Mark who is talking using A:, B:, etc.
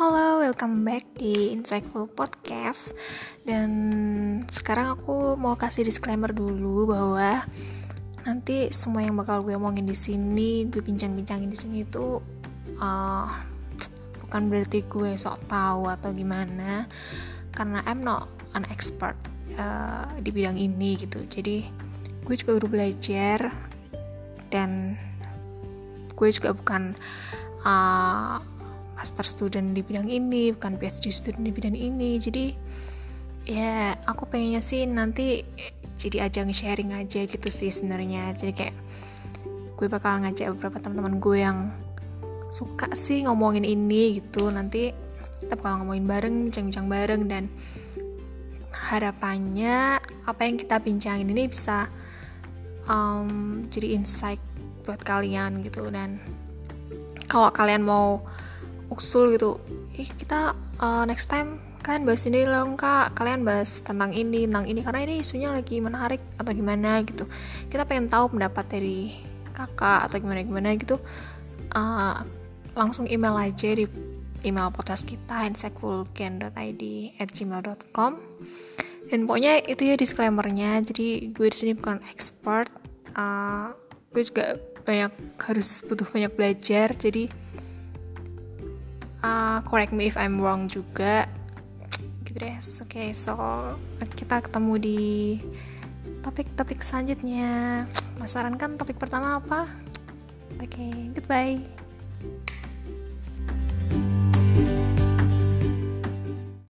A: Halo, welcome back di Insightful Podcast. Dan sekarang aku mau kasih disclaimer dulu bahwa nanti semua yang bakal gue omongin di sini, gue bincang-bincangin di sini itu uh, bukan berarti gue sok tahu atau gimana, karena I'm not an expert uh, di bidang ini gitu. Jadi gue juga baru belajar dan gue juga bukan uh, master student di bidang ini bukan PhD student di bidang ini. Jadi ya aku pengennya sih nanti jadi ajang sharing aja gitu sih sebenarnya. Jadi kayak gue bakal ngajak beberapa teman-teman gue yang suka sih ngomongin ini gitu. Nanti kita bakal ngomongin bareng bincang-bincang bareng dan harapannya apa yang kita bincangin ini bisa um, jadi insight buat kalian gitu. Dan kalau kalian mau usul gitu. Ih kita uh, next time kalian bahas ini loh kak. Kalian bahas tentang ini tentang ini. Karena ini isunya lagi menarik atau gimana gitu. Kita pengen tahu pendapat dari kakak atau gimana gimana gitu. Uh, langsung email aja di email podcast kita insectfulcan.id at gmail.com dan pokoknya itu ya disclaimernya. Jadi gue di sini bukan expert. Uh, gue juga banyak harus butuh banyak belajar. Jadi uh, correct me if I'm wrong juga. Gitu deh. Oke okay, so kita ketemu di topik-topik selanjutnya. Penasaran kan topik pertama apa? Oke okay, goodbye